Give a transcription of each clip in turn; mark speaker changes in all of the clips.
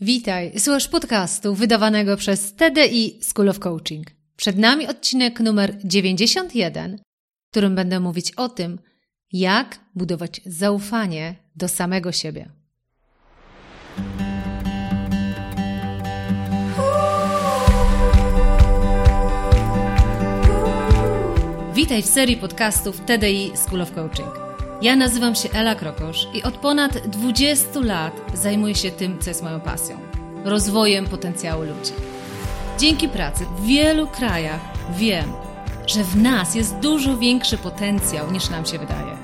Speaker 1: Witaj, słuchasz podcastu wydawanego przez TDI School of Coaching. Przed nami odcinek numer 91, w którym będę mówić o tym, jak budować zaufanie do samego siebie. Witaj w serii podcastów TDI School of Coaching. Ja nazywam się Ela Krokosz i od ponad 20 lat zajmuję się tym, co jest moją pasją rozwojem potencjału ludzi. Dzięki pracy w wielu krajach wiem, że w nas jest dużo większy potencjał niż nam się wydaje.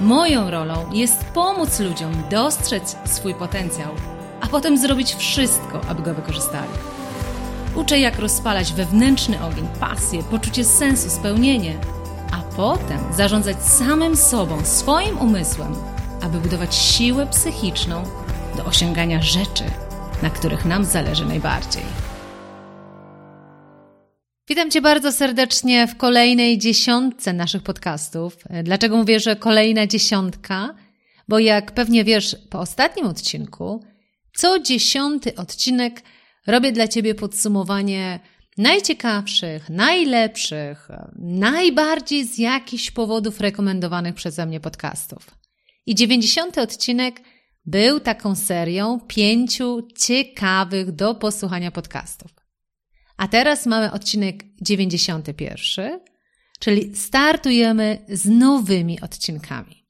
Speaker 1: Moją rolą jest pomóc ludziom dostrzec swój potencjał, a potem zrobić wszystko, aby go wykorzystali. Uczę, jak rozpalać wewnętrzny ogień, pasję, poczucie sensu, spełnienie a potem zarządzać samym sobą, swoim umysłem, aby budować siłę psychiczną do osiągania rzeczy, na których nam zależy najbardziej. Witam Cię bardzo serdecznie w kolejnej dziesiątce naszych podcastów. Dlaczego mówię, że kolejna dziesiątka? Bo jak pewnie wiesz po ostatnim odcinku, co dziesiąty odcinek robię dla Ciebie podsumowanie najciekawszych, najlepszych, najbardziej z jakichś powodów rekomendowanych przeze mnie podcastów. I 90. odcinek był taką serią pięciu ciekawych do posłuchania podcastów. A teraz mamy odcinek 91, czyli startujemy z nowymi odcinkami.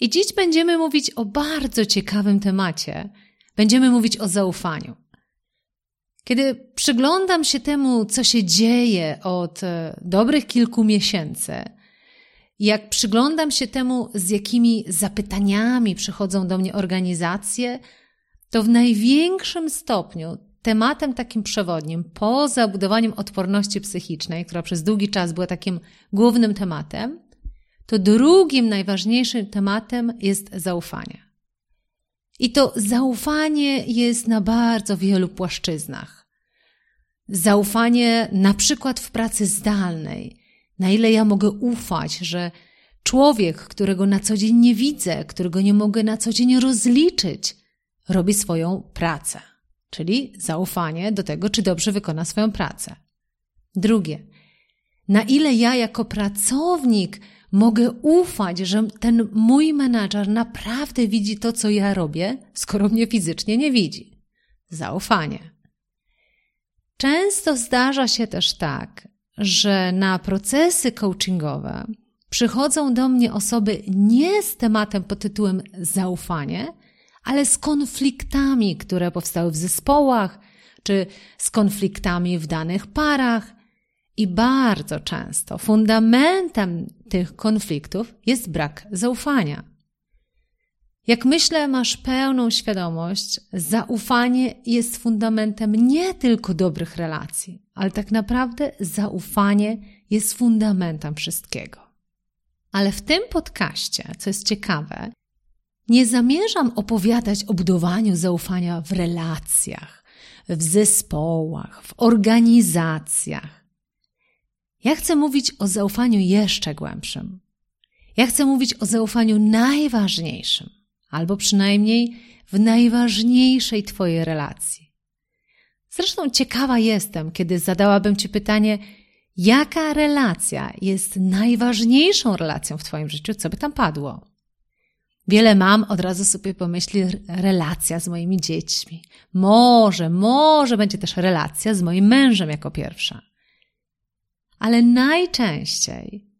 Speaker 1: I dziś będziemy mówić o bardzo ciekawym temacie. Będziemy mówić o zaufaniu. Kiedy przyglądam się temu, co się dzieje od e, dobrych kilku miesięcy, jak przyglądam się temu, z jakimi zapytaniami przychodzą do mnie organizacje, to w największym stopniu tematem takim przewodnim, poza budowaniem odporności psychicznej, która przez długi czas była takim głównym tematem, to drugim najważniejszym tematem jest zaufanie. I to zaufanie jest na bardzo wielu płaszczyznach. Zaufanie na przykład w pracy zdalnej. Na ile ja mogę ufać, że człowiek, którego na co dzień nie widzę, którego nie mogę na co dzień rozliczyć, robi swoją pracę. Czyli zaufanie do tego, czy dobrze wykona swoją pracę. Drugie, na ile ja jako pracownik mogę ufać, że ten mój menadżer naprawdę widzi to, co ja robię, skoro mnie fizycznie nie widzi. Zaufanie. Często zdarza się też tak, że na procesy coachingowe przychodzą do mnie osoby nie z tematem pod tytułem zaufanie, ale z konfliktami, które powstały w zespołach, czy z konfliktami w danych parach, i bardzo często fundamentem tych konfliktów jest brak zaufania. Jak myślę, masz pełną świadomość, zaufanie jest fundamentem nie tylko dobrych relacji, ale tak naprawdę zaufanie jest fundamentem wszystkiego. Ale w tym podcaście, co jest ciekawe, nie zamierzam opowiadać o budowaniu zaufania w relacjach, w zespołach, w organizacjach. Ja chcę mówić o zaufaniu jeszcze głębszym. Ja chcę mówić o zaufaniu najważniejszym, albo przynajmniej w najważniejszej Twojej relacji. Zresztą ciekawa jestem, kiedy zadałabym Ci pytanie, jaka relacja jest najważniejszą relacją w Twoim życiu, co by tam padło? Wiele mam od razu sobie pomyśli relacja z moimi dziećmi. Może, może będzie też relacja z moim mężem jako pierwsza. Ale najczęściej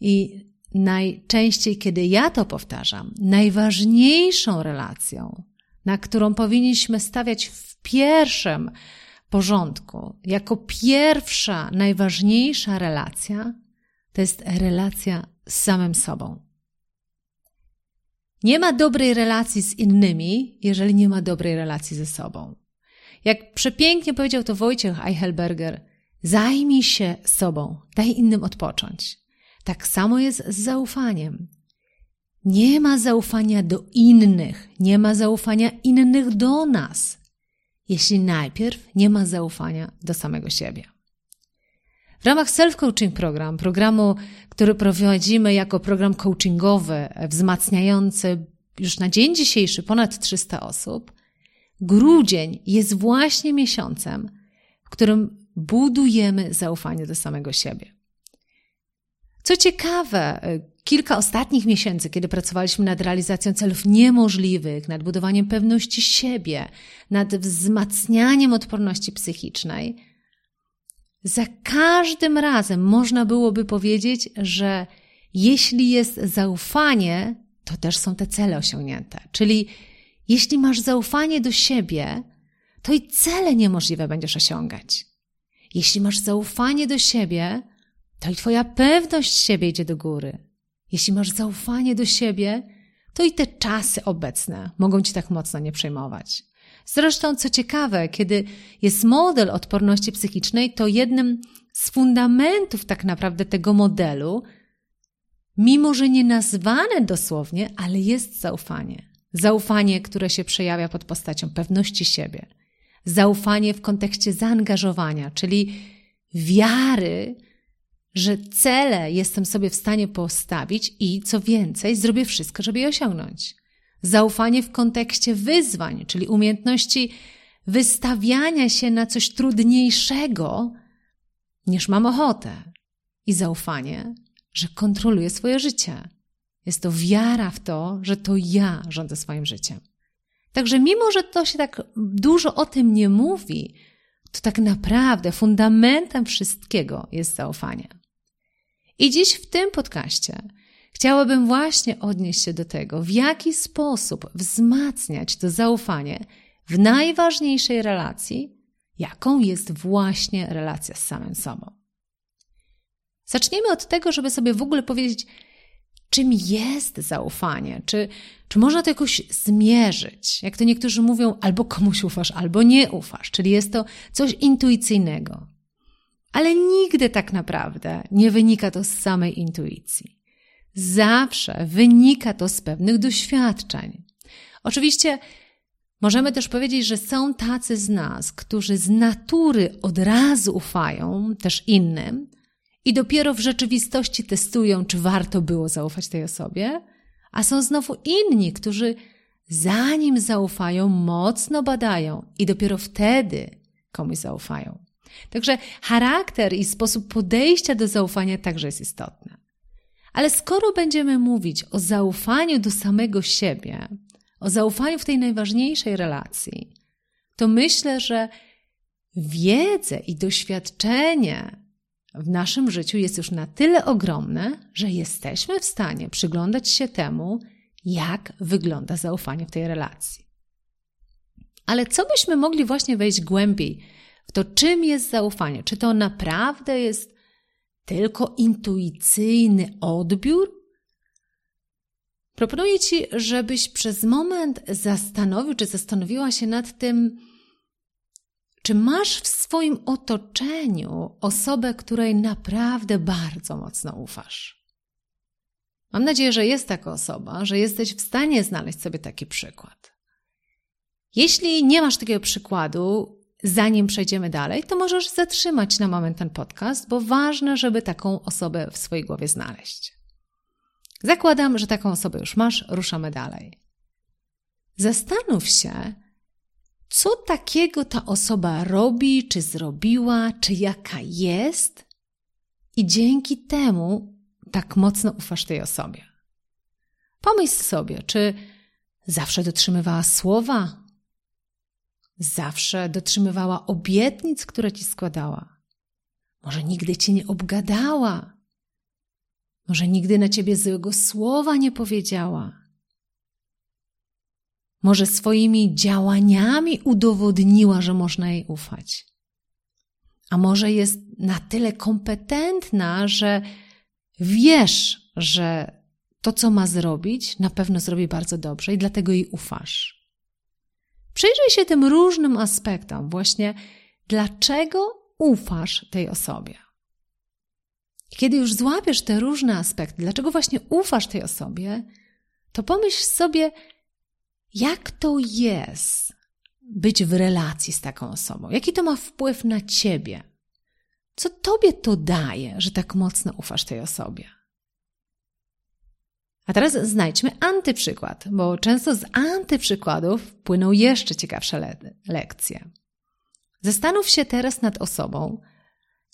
Speaker 1: i najczęściej, kiedy ja to powtarzam, najważniejszą relacją, na którą powinniśmy stawiać w pierwszym porządku, jako pierwsza, najważniejsza relacja, to jest relacja z samym sobą. Nie ma dobrej relacji z innymi, jeżeli nie ma dobrej relacji ze sobą. Jak przepięknie powiedział to Wojciech Eichelberger, Zajmij się sobą, daj innym odpocząć. Tak samo jest z zaufaniem. Nie ma zaufania do innych, nie ma zaufania innych do nas, jeśli najpierw nie ma zaufania do samego siebie. W ramach Self-Coaching Program, programu, który prowadzimy jako program coachingowy, wzmacniający już na dzień dzisiejszy ponad 300 osób, grudzień jest właśnie miesiącem, w którym budujemy zaufanie do samego siebie. Co ciekawe, kilka ostatnich miesięcy, kiedy pracowaliśmy nad realizacją celów niemożliwych, nad budowaniem pewności siebie, nad wzmacnianiem odporności psychicznej, za każdym razem można byłoby powiedzieć, że jeśli jest zaufanie, to też są te cele osiągnięte. Czyli jeśli masz zaufanie do siebie, to i cele niemożliwe będziesz osiągać. Jeśli masz zaufanie do siebie, to i Twoja pewność siebie idzie do góry. Jeśli masz zaufanie do siebie, to i te czasy obecne mogą Ci tak mocno nie przejmować. Zresztą, co ciekawe, kiedy jest model odporności psychicznej, to jednym z fundamentów tak naprawdę tego modelu, mimo że nie nazwane dosłownie, ale jest zaufanie. Zaufanie, które się przejawia pod postacią pewności siebie. Zaufanie w kontekście zaangażowania, czyli wiary, że cele jestem sobie w stanie postawić i co więcej, zrobię wszystko, żeby je osiągnąć. Zaufanie w kontekście wyzwań, czyli umiejętności wystawiania się na coś trudniejszego niż mam ochotę. I zaufanie, że kontroluję swoje życie. Jest to wiara w to, że to ja rządzę swoim życiem. Także mimo, że to się tak dużo o tym nie mówi, to tak naprawdę fundamentem wszystkiego jest zaufanie. I dziś w tym podcaście chciałabym właśnie odnieść się do tego, w jaki sposób wzmacniać to zaufanie w najważniejszej relacji, jaką jest właśnie relacja z samym sobą. Zacznijmy od tego, żeby sobie w ogóle powiedzieć, czym jest zaufanie, czy, czy można to jakoś zmierzyć. Jak to niektórzy mówią, albo komuś ufasz, albo nie ufasz, czyli jest to coś intuicyjnego. Ale nigdy tak naprawdę nie wynika to z samej intuicji. Zawsze wynika to z pewnych doświadczeń. Oczywiście możemy też powiedzieć, że są tacy z nas, którzy z natury od razu ufają też innym i dopiero w rzeczywistości testują, czy warto było zaufać tej osobie, a są znowu inni, którzy zanim zaufają, mocno badają i dopiero wtedy komuś zaufają. Także charakter i sposób podejścia do zaufania także jest istotny. Ale skoro będziemy mówić o zaufaniu do samego siebie, o zaufaniu w tej najważniejszej relacji, to myślę, że wiedzę i doświadczenie w naszym życiu jest już na tyle ogromne, że jesteśmy w stanie przyglądać się temu, jak wygląda zaufanie w tej relacji. Ale co byśmy mogli właśnie wejść głębiej w to, czym jest zaufanie? Czy to naprawdę jest tylko intuicyjny odbiór? Proponuję Ci, żebyś przez moment zastanowił, czy zastanowiła się nad tym, czy masz w swoim otoczeniu osobę, której naprawdę bardzo mocno ufasz? Mam nadzieję, że jest taka osoba, że jesteś w stanie znaleźć sobie taki przykład. Jeśli nie masz takiego przykładu, zanim przejdziemy dalej, to możesz zatrzymać na moment ten podcast, bo ważne, żeby taką osobę w swojej głowie znaleźć. Zakładam, że taką osobę już masz, ruszamy dalej. Zastanów się, co takiego ta osoba robi, czy zrobiła, czy jaka jest, i dzięki temu tak mocno ufasz tej osobie. Pomyśl sobie, czy zawsze dotrzymywała słowa, zawsze dotrzymywała obietnic, które ci składała. Może nigdy cię nie obgadała, może nigdy na ciebie złego słowa nie powiedziała. Może swoimi działaniami udowodniła, że można jej ufać. A może jest na tyle kompetentna, że wiesz, że to, co ma zrobić, na pewno zrobi bardzo dobrze i dlatego jej ufasz. Przyjrzyj się tym różnym aspektom, właśnie dlaczego ufasz tej osobie. Kiedy już złapiesz te różne aspekty, dlaczego właśnie ufasz tej osobie, to pomyśl sobie, jak to jest być w relacji z taką osobą? Jaki to ma wpływ na ciebie? Co tobie to daje, że tak mocno ufasz tej osobie? A teraz znajdźmy antyprzykład, bo często z antyprzykładów płyną jeszcze ciekawsze le lekcje. Zastanów się teraz nad osobą,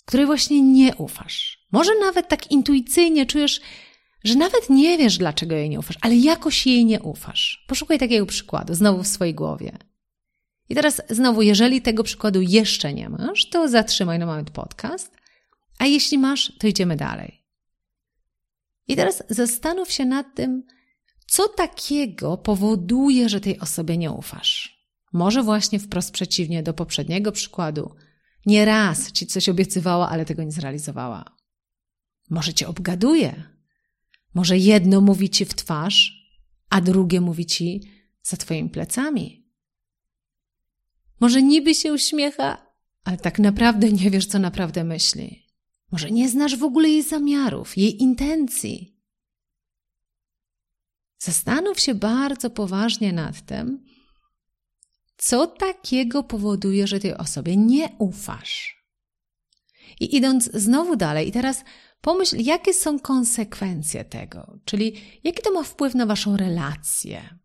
Speaker 1: której właśnie nie ufasz. Może nawet tak intuicyjnie czujesz, że nawet nie wiesz, dlaczego jej nie ufasz, ale jakoś jej nie ufasz. Poszukaj takiego przykładu znowu w swojej głowie. I teraz znowu, jeżeli tego przykładu jeszcze nie masz, to zatrzymaj na moment podcast, a jeśli masz, to idziemy dalej. I teraz zastanów się nad tym, co takiego powoduje, że tej osobie nie ufasz. Może właśnie wprost przeciwnie do poprzedniego przykładu. Nie raz ci coś obiecywała, ale tego nie zrealizowała. Może cię obgaduje. Może jedno mówi ci w twarz, a drugie mówi ci za twoimi plecami. Może niby się uśmiecha, ale tak naprawdę nie wiesz, co naprawdę myśli. Może nie znasz w ogóle jej zamiarów, jej intencji. Zastanów się bardzo poważnie nad tym, co takiego powoduje, że tej osobie nie ufasz. I idąc znowu dalej, i teraz pomyśl, jakie są konsekwencje tego, czyli jaki to ma wpływ na Waszą relację,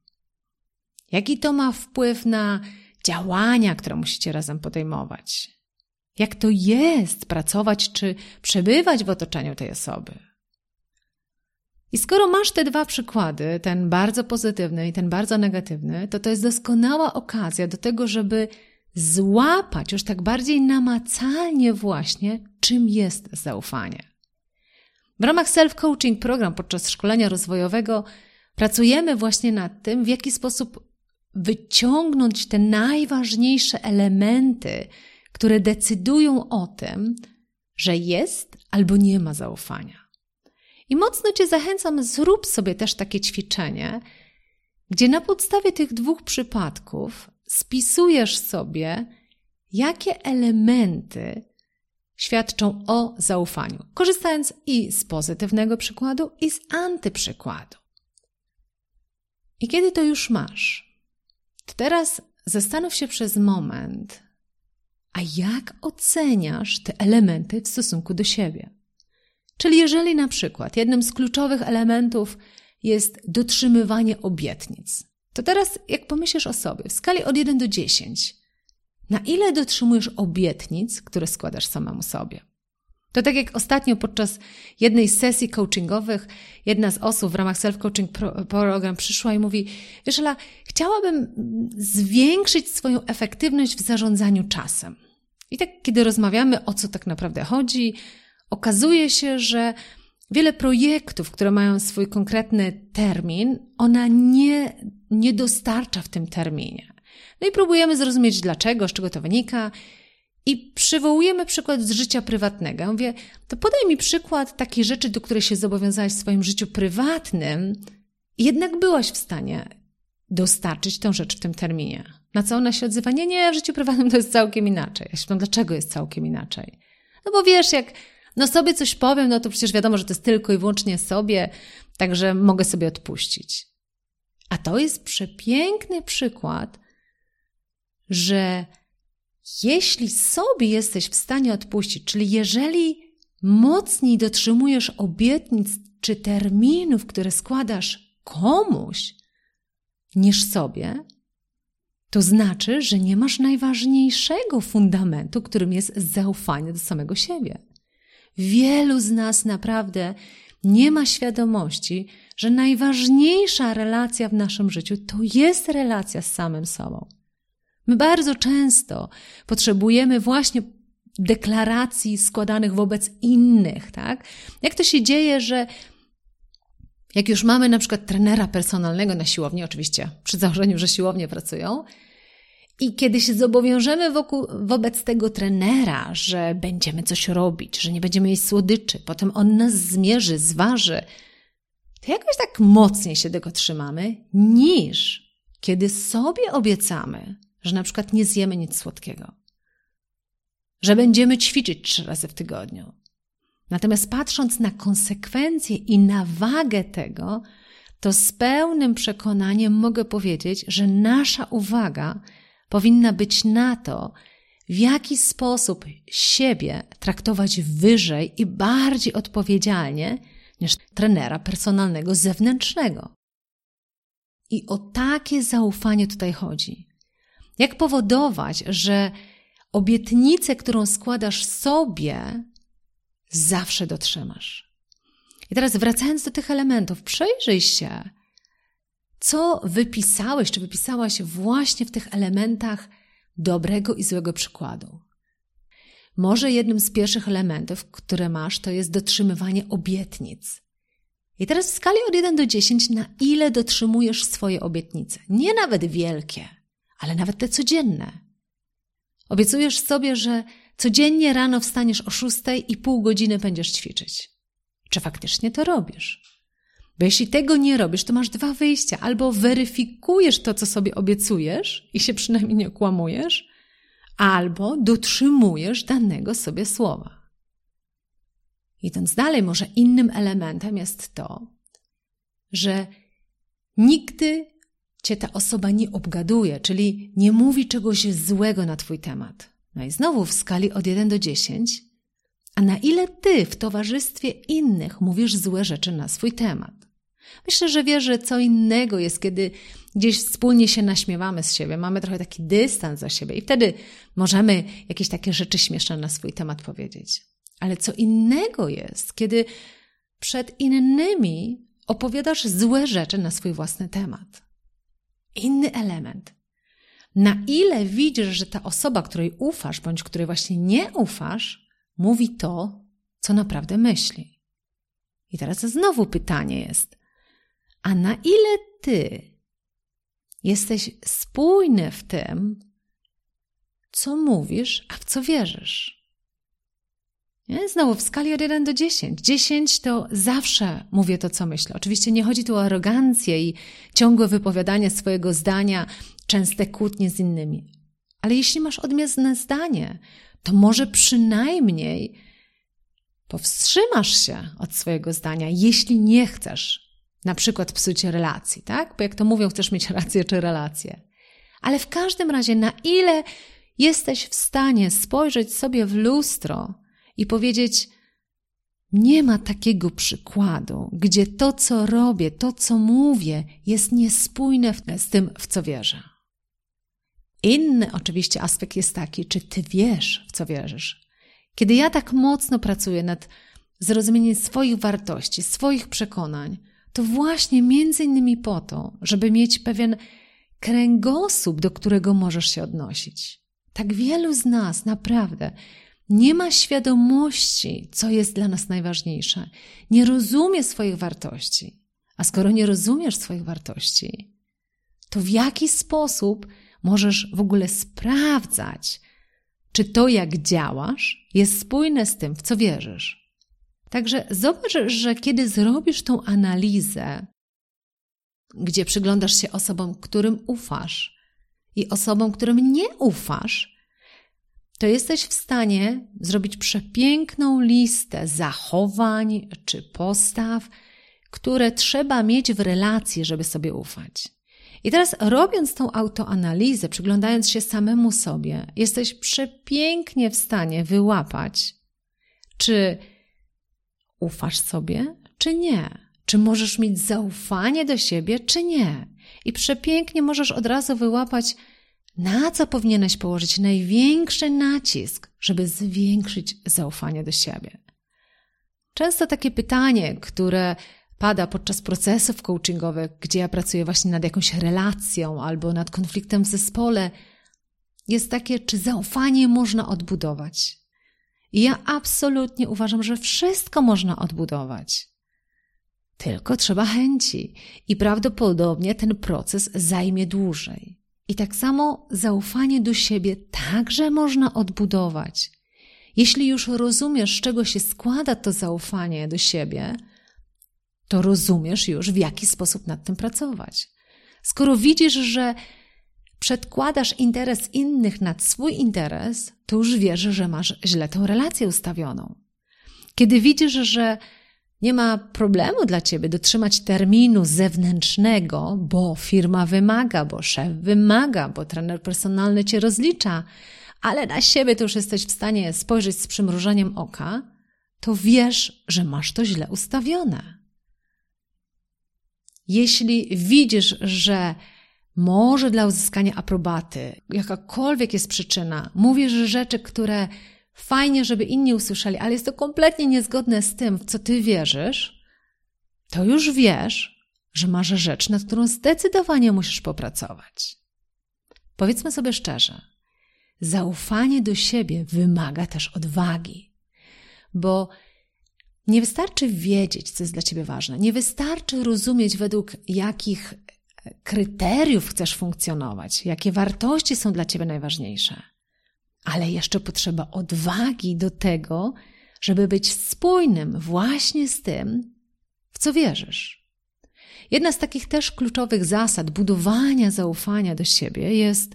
Speaker 1: jaki to ma wpływ na działania, które musicie razem podejmować. Jak to jest pracować czy przebywać w otoczeniu tej osoby. I skoro masz te dwa przykłady, ten bardzo pozytywny i ten bardzo negatywny, to to jest doskonała okazja do tego, żeby złapać już tak bardziej namacalnie właśnie, czym jest zaufanie. W ramach self-coaching program podczas szkolenia rozwojowego pracujemy właśnie nad tym, w jaki sposób wyciągnąć te najważniejsze elementy, które decydują o tym, że jest albo nie ma zaufania. I mocno Cię zachęcam, zrób sobie też takie ćwiczenie, gdzie na podstawie tych dwóch przypadków spisujesz sobie, jakie elementy świadczą o zaufaniu, korzystając i z pozytywnego przykładu, i z antyprzykładu. I kiedy to już masz, to teraz zastanów się przez moment, a jak oceniasz te elementy w stosunku do siebie? Czyli jeżeli na przykład jednym z kluczowych elementów jest dotrzymywanie obietnic, to teraz jak pomyślisz o sobie w skali od 1 do 10, na ile dotrzymujesz obietnic, które składasz samemu sobie? To tak jak ostatnio podczas jednej z sesji coachingowych jedna z osób w ramach self-coaching program przyszła i mówi, wiesz Ela, chciałabym zwiększyć swoją efektywność w zarządzaniu czasem. I tak, kiedy rozmawiamy, o co tak naprawdę chodzi, okazuje się, że wiele projektów, które mają swój konkretny termin, ona nie, nie dostarcza w tym terminie. No i próbujemy zrozumieć dlaczego, z czego to wynika. I przywołujemy przykład z życia prywatnego. Ja mówię, to podaj mi przykład takiej rzeczy, do której się zobowiązałaś w swoim życiu prywatnym, jednak byłaś w stanie dostarczyć tę rzecz w tym terminie. Na co ona się odzywa? Nie, nie, w życiu prywatnym to jest całkiem inaczej. Ja się pytam, dlaczego jest całkiem inaczej? No bo wiesz, jak no sobie coś powiem, no to przecież wiadomo, że to jest tylko i wyłącznie sobie, także mogę sobie odpuścić. A to jest przepiękny przykład, że jeśli sobie jesteś w stanie odpuścić, czyli jeżeli mocniej dotrzymujesz obietnic czy terminów, które składasz komuś niż sobie, to znaczy, że nie masz najważniejszego fundamentu, którym jest zaufanie do samego siebie. Wielu z nas naprawdę nie ma świadomości, że najważniejsza relacja w naszym życiu to jest relacja z samym sobą. My bardzo często potrzebujemy właśnie deklaracji składanych wobec innych, tak? Jak to się dzieje, że jak już mamy na przykład trenera personalnego na siłowni, oczywiście przy założeniu, że siłownie pracują, i kiedy się zobowiążemy wokół, wobec tego trenera, że będziemy coś robić, że nie będziemy jeść słodyczy, potem on nas zmierzy, zważy, to jakoś tak mocniej się tego trzymamy, niż kiedy sobie obiecamy, że na przykład nie zjemy nic słodkiego, że będziemy ćwiczyć trzy razy w tygodniu. Natomiast patrząc na konsekwencje i na wagę tego, to z pełnym przekonaniem mogę powiedzieć, że nasza uwaga powinna być na to, w jaki sposób siebie traktować wyżej i bardziej odpowiedzialnie niż trenera personalnego zewnętrznego. I o takie zaufanie tutaj chodzi. Jak powodować, że obietnicę, którą składasz sobie, zawsze dotrzymasz? I teraz wracając do tych elementów, przejrzyj się, co wypisałeś, czy wypisałaś właśnie w tych elementach dobrego i złego przykładu. Może jednym z pierwszych elementów, które masz, to jest dotrzymywanie obietnic. I teraz w skali od 1 do 10, na ile dotrzymujesz swoje obietnice? Nie nawet wielkie, ale nawet te codzienne. Obiecujesz sobie, że codziennie rano wstaniesz o 6 i pół godziny będziesz ćwiczyć. Czy faktycznie to robisz? Bo jeśli tego nie robisz, to masz dwa wyjścia. Albo weryfikujesz to, co sobie obiecujesz i się przynajmniej nie okłamujesz, albo dotrzymujesz danego sobie słowa. Idąc dalej, może innym elementem jest to, że nigdy cię ta osoba nie obgaduje, czyli nie mówi czegoś złego na twój temat. No i znowu w skali od 1 do 10, a na ile ty w towarzystwie innych mówisz złe rzeczy na swój temat? Myślę, że wiesz, że co innego jest, kiedy gdzieś wspólnie się naśmiewamy z siebie, mamy trochę taki dystans do siebie i wtedy możemy jakieś takie rzeczy śmieszne na swój temat powiedzieć. Ale co innego jest, kiedy przed innymi opowiadasz złe rzeczy na swój własny temat. Inny element. Na ile widzisz, że ta osoba, której ufasz, bądź której właśnie nie ufasz, mówi to, co naprawdę myśli. I teraz znowu pytanie jest: a na ile ty jesteś spójny w tym, co mówisz, a w co wierzysz? Nie? Znowu w skali od 1 do 10. 10 to zawsze mówię to, co myślę. Oczywiście nie chodzi tu o arogancję i ciągłe wypowiadanie swojego zdania, częste kłótnie z innymi. Ale jeśli masz odmienne zdanie, to może przynajmniej powstrzymasz się od swojego zdania, jeśli nie chcesz na przykład psucie relacji, tak? Bo jak to mówią, chcesz mieć rację czy relację. Ale w każdym razie, na ile jesteś w stanie spojrzeć sobie w lustro i powiedzieć, nie ma takiego przykładu, gdzie to, co robię, to, co mówię, jest niespójne z tym, w co wierzę. Inny oczywiście aspekt jest taki, czy ty wiesz, w co wierzysz. Kiedy ja tak mocno pracuję nad zrozumieniem swoich wartości, swoich przekonań, to właśnie między innymi po to, żeby mieć pewien kręgosłup, do którego możesz się odnosić. Tak wielu z nas naprawdę nie ma świadomości, co jest dla nas najważniejsze, nie rozumie swoich wartości. A skoro nie rozumiesz swoich wartości, to w jaki sposób możesz w ogóle sprawdzać, czy to, jak działasz, jest spójne z tym, w co wierzysz? Także zobacz, że kiedy zrobisz tą analizę, gdzie przyglądasz się osobom, którym ufasz i osobom, którym nie ufasz, to jesteś w stanie zrobić przepiękną listę zachowań czy postaw, które trzeba mieć w relacji, żeby sobie ufać. I teraz, robiąc tą autoanalizę, przyglądając się samemu sobie, jesteś przepięknie w stanie wyłapać, czy ufasz sobie, czy nie? Czy możesz mieć zaufanie do siebie, czy nie? I przepięknie możesz od razu wyłapać, na co powinieneś położyć największy nacisk, żeby zwiększyć zaufanie do siebie. Często takie pytanie, które pada podczas procesów coachingowych, gdzie ja pracuję właśnie nad jakąś relacją albo nad konfliktem w zespole, jest takie, czy zaufanie można odbudować. I ja absolutnie uważam, że wszystko można odbudować. Tylko trzeba chęci i prawdopodobnie ten proces zajmie dłużej. I tak samo zaufanie do siebie także można odbudować. Jeśli już rozumiesz, z czego się składa to zaufanie do siebie, to rozumiesz już, w jaki sposób nad tym pracować. Skoro widzisz, że przedkładasz interes innych nad swój interes, to już wiesz, że masz źle tę relację ustawioną. Kiedy widzisz, że nie ma problemu dla ciebie dotrzymać terminu zewnętrznego, bo firma wymaga, bo szef wymaga, bo trener personalny cię rozlicza, ale na siebie to już jesteś w stanie spojrzeć z przymrużeniem oka, to wiesz, że masz to źle ustawione. Jeśli widzisz, że może dla uzyskania aprobaty, jakakolwiek jest przyczyna, mówisz rzeczy, które fajnie, żeby inni usłyszeli, ale jest to kompletnie niezgodne z tym, w co ty wierzysz, to już wiesz, że masz rzecz, nad którą zdecydowanie musisz popracować. Powiedzmy sobie szczerze, zaufanie do siebie wymaga też odwagi, bo nie wystarczy wiedzieć, co jest dla ciebie ważne, nie wystarczy rozumieć, według jakich kryteriów chcesz funkcjonować, jakie wartości są dla ciebie najważniejsze. Ale jeszcze potrzeba odwagi do tego, żeby być spójnym właśnie z tym, w co wierzysz. Jedna z takich też kluczowych zasad budowania zaufania do siebie jest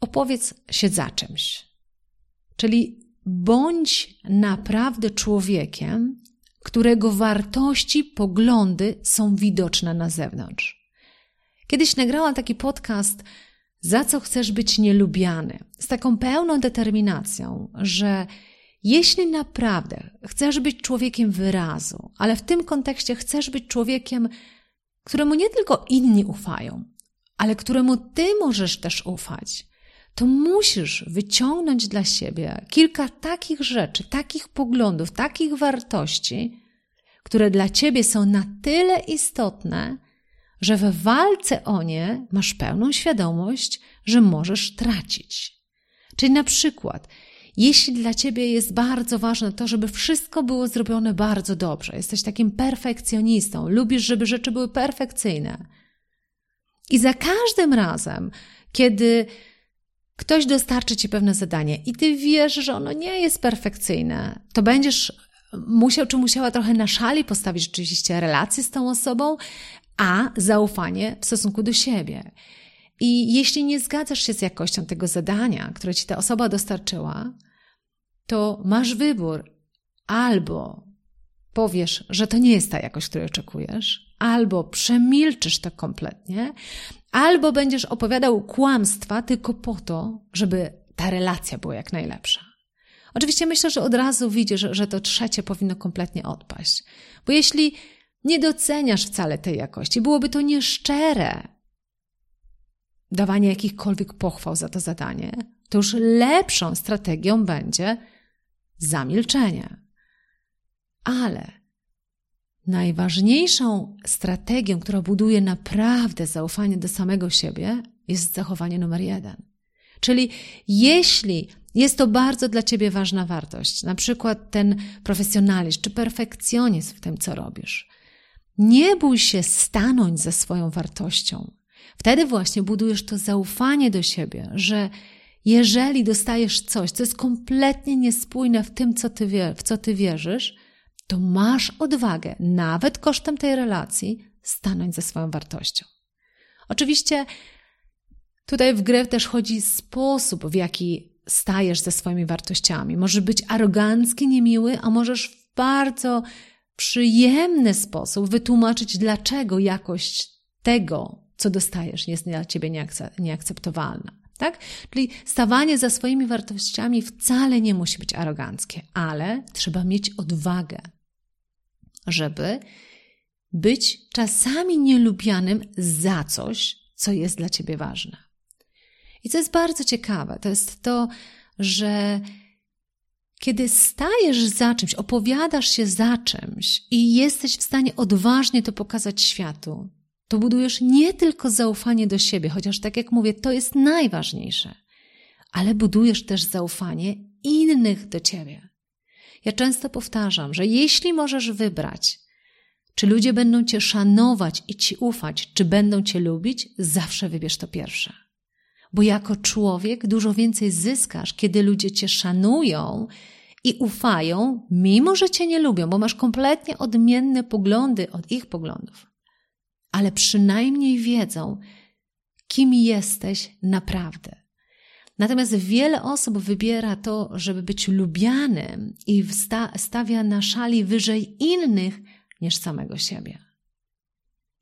Speaker 1: opowiedz się za czymś. Czyli bądź naprawdę człowiekiem, którego wartości, poglądy są widoczne na zewnątrz. Kiedyś nagrałam taki podcast, za co chcesz być nielubiany, z taką pełną determinacją, że jeśli naprawdę chcesz być człowiekiem wyrazu, ale w tym kontekście chcesz być człowiekiem, któremu nie tylko inni ufają, ale któremu ty możesz też ufać, to musisz wyciągnąć dla siebie kilka takich rzeczy, takich poglądów, takich wartości, które dla ciebie są na tyle istotne, że w walce o nie masz pełną świadomość, że możesz tracić. Czyli na przykład, jeśli dla ciebie jest bardzo ważne to, żeby wszystko było zrobione bardzo dobrze, jesteś takim perfekcjonistą, lubisz, żeby rzeczy były perfekcyjne. I za każdym razem, kiedy ktoś dostarczy ci pewne zadanie i ty wiesz, że ono nie jest perfekcyjne, to będziesz musiał czy musiała trochę na szali postawić rzeczywiście relacje z tą osobą, a zaufanie w stosunku do siebie. I jeśli nie zgadzasz się z jakością tego zadania, które ci ta osoba dostarczyła, to masz wybór albo powiesz, że to nie jest ta jakość, której oczekujesz, albo przemilczysz to kompletnie, albo będziesz opowiadał kłamstwa tylko po to, żeby ta relacja była jak najlepsza. Oczywiście myślę, że od razu widzisz, że to trzecie powinno kompletnie odpaść. Bo jeśli nie doceniasz wcale tej jakości, byłoby to nieszczere dawanie jakichkolwiek pochwał za to zadanie, to już lepszą strategią będzie zamilczenie. Ale najważniejszą strategią, która buduje naprawdę zaufanie do samego siebie, jest zachowanie numer jeden. Czyli jeśli jest to bardzo dla ciebie ważna wartość, na przykład ten profesjonalizm czy perfekcjonizm w tym, co robisz, nie bój się stanąć ze swoją wartością. Wtedy właśnie budujesz to zaufanie do siebie, że jeżeli dostajesz coś, co jest kompletnie niespójne w tym, co ty wie, w co ty wierzysz, to masz odwagę, nawet kosztem tej relacji, stanąć ze swoją wartością. Oczywiście tutaj w grę też chodzi sposób, w jaki stajesz ze swoimi wartościami. Może być arogancki, niemiły, a możesz w bardzo przyjemny sposób wytłumaczyć, dlaczego jakość tego, co dostajesz, jest dla ciebie nieakceptowalna. Tak? Czyli stawanie za swoimi wartościami wcale nie musi być aroganckie, ale trzeba mieć odwagę, żeby być czasami nielubianym za coś, co jest dla ciebie ważne. I co jest bardzo ciekawe, to jest to, że kiedy stajesz za czymś, opowiadasz się za czymś i jesteś w stanie odważnie to pokazać światu, to budujesz nie tylko zaufanie do siebie, chociaż tak jak mówię, to jest najważniejsze, ale budujesz też zaufanie innych do ciebie. Ja często powtarzam, że jeśli możesz wybrać, czy ludzie będą cię szanować i ci ufać, czy będą cię lubić, zawsze wybierz to pierwsze. Bo jako człowiek dużo więcej zyskasz, kiedy ludzie cię szanują i ufają, mimo że cię nie lubią, bo masz kompletnie odmienne poglądy od ich poglądów ale przynajmniej wiedzą, kim jesteś naprawdę. Natomiast wiele osób wybiera to, żeby być lubianym i stawia na szali wyżej innych niż samego siebie.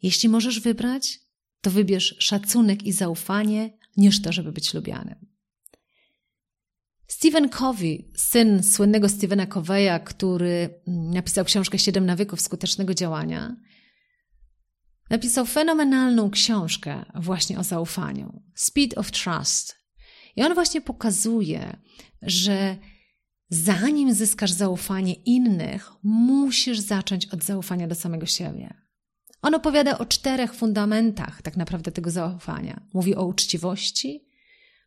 Speaker 1: Jeśli możesz wybrać, to wybierz szacunek i zaufanie niż to, żeby być lubianym. Stephen Covey, syn słynnego Stephena Coveya, który mm, napisał książkę Siedem nawyków skutecznego działania, napisał fenomenalną książkę właśnie o zaufaniu. Speed of Trust. I on właśnie pokazuje, że zanim zyskasz zaufanie innych, musisz zacząć od zaufania do samego siebie. On opowiada o czterech fundamentach tak naprawdę tego zaufania. Mówi o uczciwości,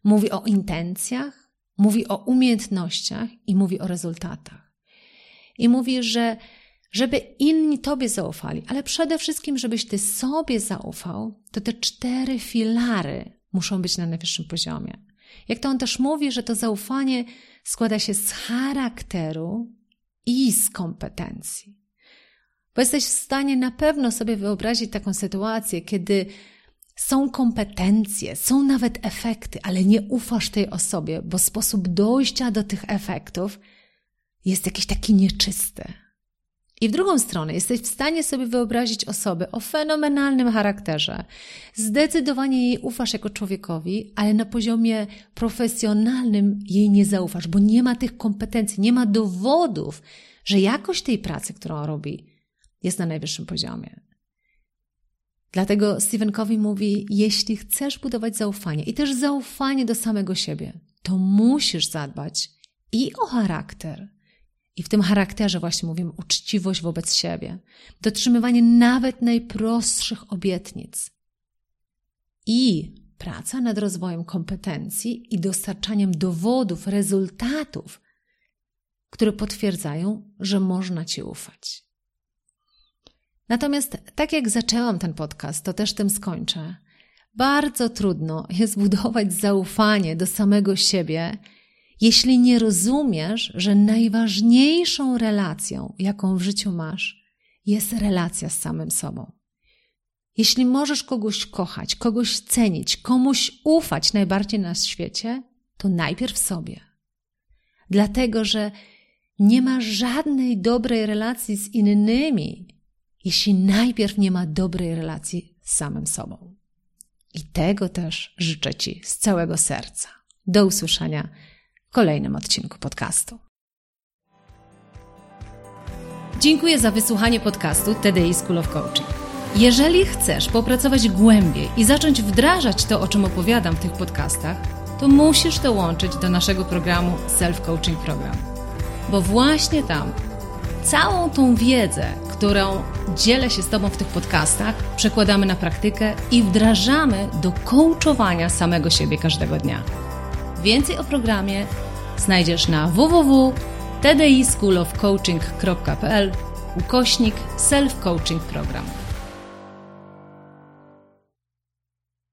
Speaker 1: mówi o intencjach, mówi o umiejętnościach i mówi o rezultatach. I mówi, że żeby inni Tobie zaufali, ale przede wszystkim, żebyś Ty sobie zaufał, to te cztery filary muszą być na najwyższym poziomie. Jak to on też mówi, że to zaufanie składa się z charakteru i z kompetencji. Bo jesteś w stanie na pewno sobie wyobrazić taką sytuację, kiedy są kompetencje, są nawet efekty, ale nie ufasz tej osobie, bo sposób dojścia do tych efektów jest jakiś taki nieczysty. I w drugą stronę jesteś w stanie sobie wyobrazić osobę o fenomenalnym charakterze. Zdecydowanie jej ufasz jako człowiekowi, ale na poziomie profesjonalnym jej nie zaufasz, bo nie ma tych kompetencji, nie ma dowodów, że jakość tej pracy, którą robi, jest na najwyższym poziomie. Dlatego Stephen Covey mówi: Jeśli chcesz budować zaufanie i też zaufanie do samego siebie, to musisz zadbać i o charakter, i w tym charakterze właśnie mówimy uczciwość wobec siebie, dotrzymywanie nawet najprostszych obietnic i praca nad rozwojem kompetencji i dostarczaniem dowodów, rezultatów, które potwierdzają, że można Ci ufać. Natomiast tak jak zaczęłam ten podcast, to też tym skończę. Bardzo trudno jest budować zaufanie do samego siebie jeśli nie rozumiesz, że najważniejszą relacją, jaką w życiu masz, jest relacja z samym sobą. Jeśli możesz kogoś kochać, kogoś cenić, komuś ufać najbardziej na świecie, to najpierw sobie. Dlatego, że nie ma żadnej dobrej relacji z innymi, jeśli najpierw nie ma dobrej relacji z samym sobą. I tego też życzę Ci z całego serca. Do usłyszenia kolejnym odcinku podcastu. Dziękuję za wysłuchanie podcastu TDI School of Coaching. Jeżeli chcesz popracować głębiej i zacząć wdrażać to, o czym opowiadam w tych podcastach, to musisz dołączyć do naszego programu Self Coaching Program. Bo właśnie tam całą tą wiedzę, którą dzielę się z Tobą w tych podcastach, przekładamy na praktykę i wdrażamy do coachowania samego siebie każdego dnia. Więcej o programie znajdziesz na www.tdischoolofcoaching.pl ukośnik self-coaching program.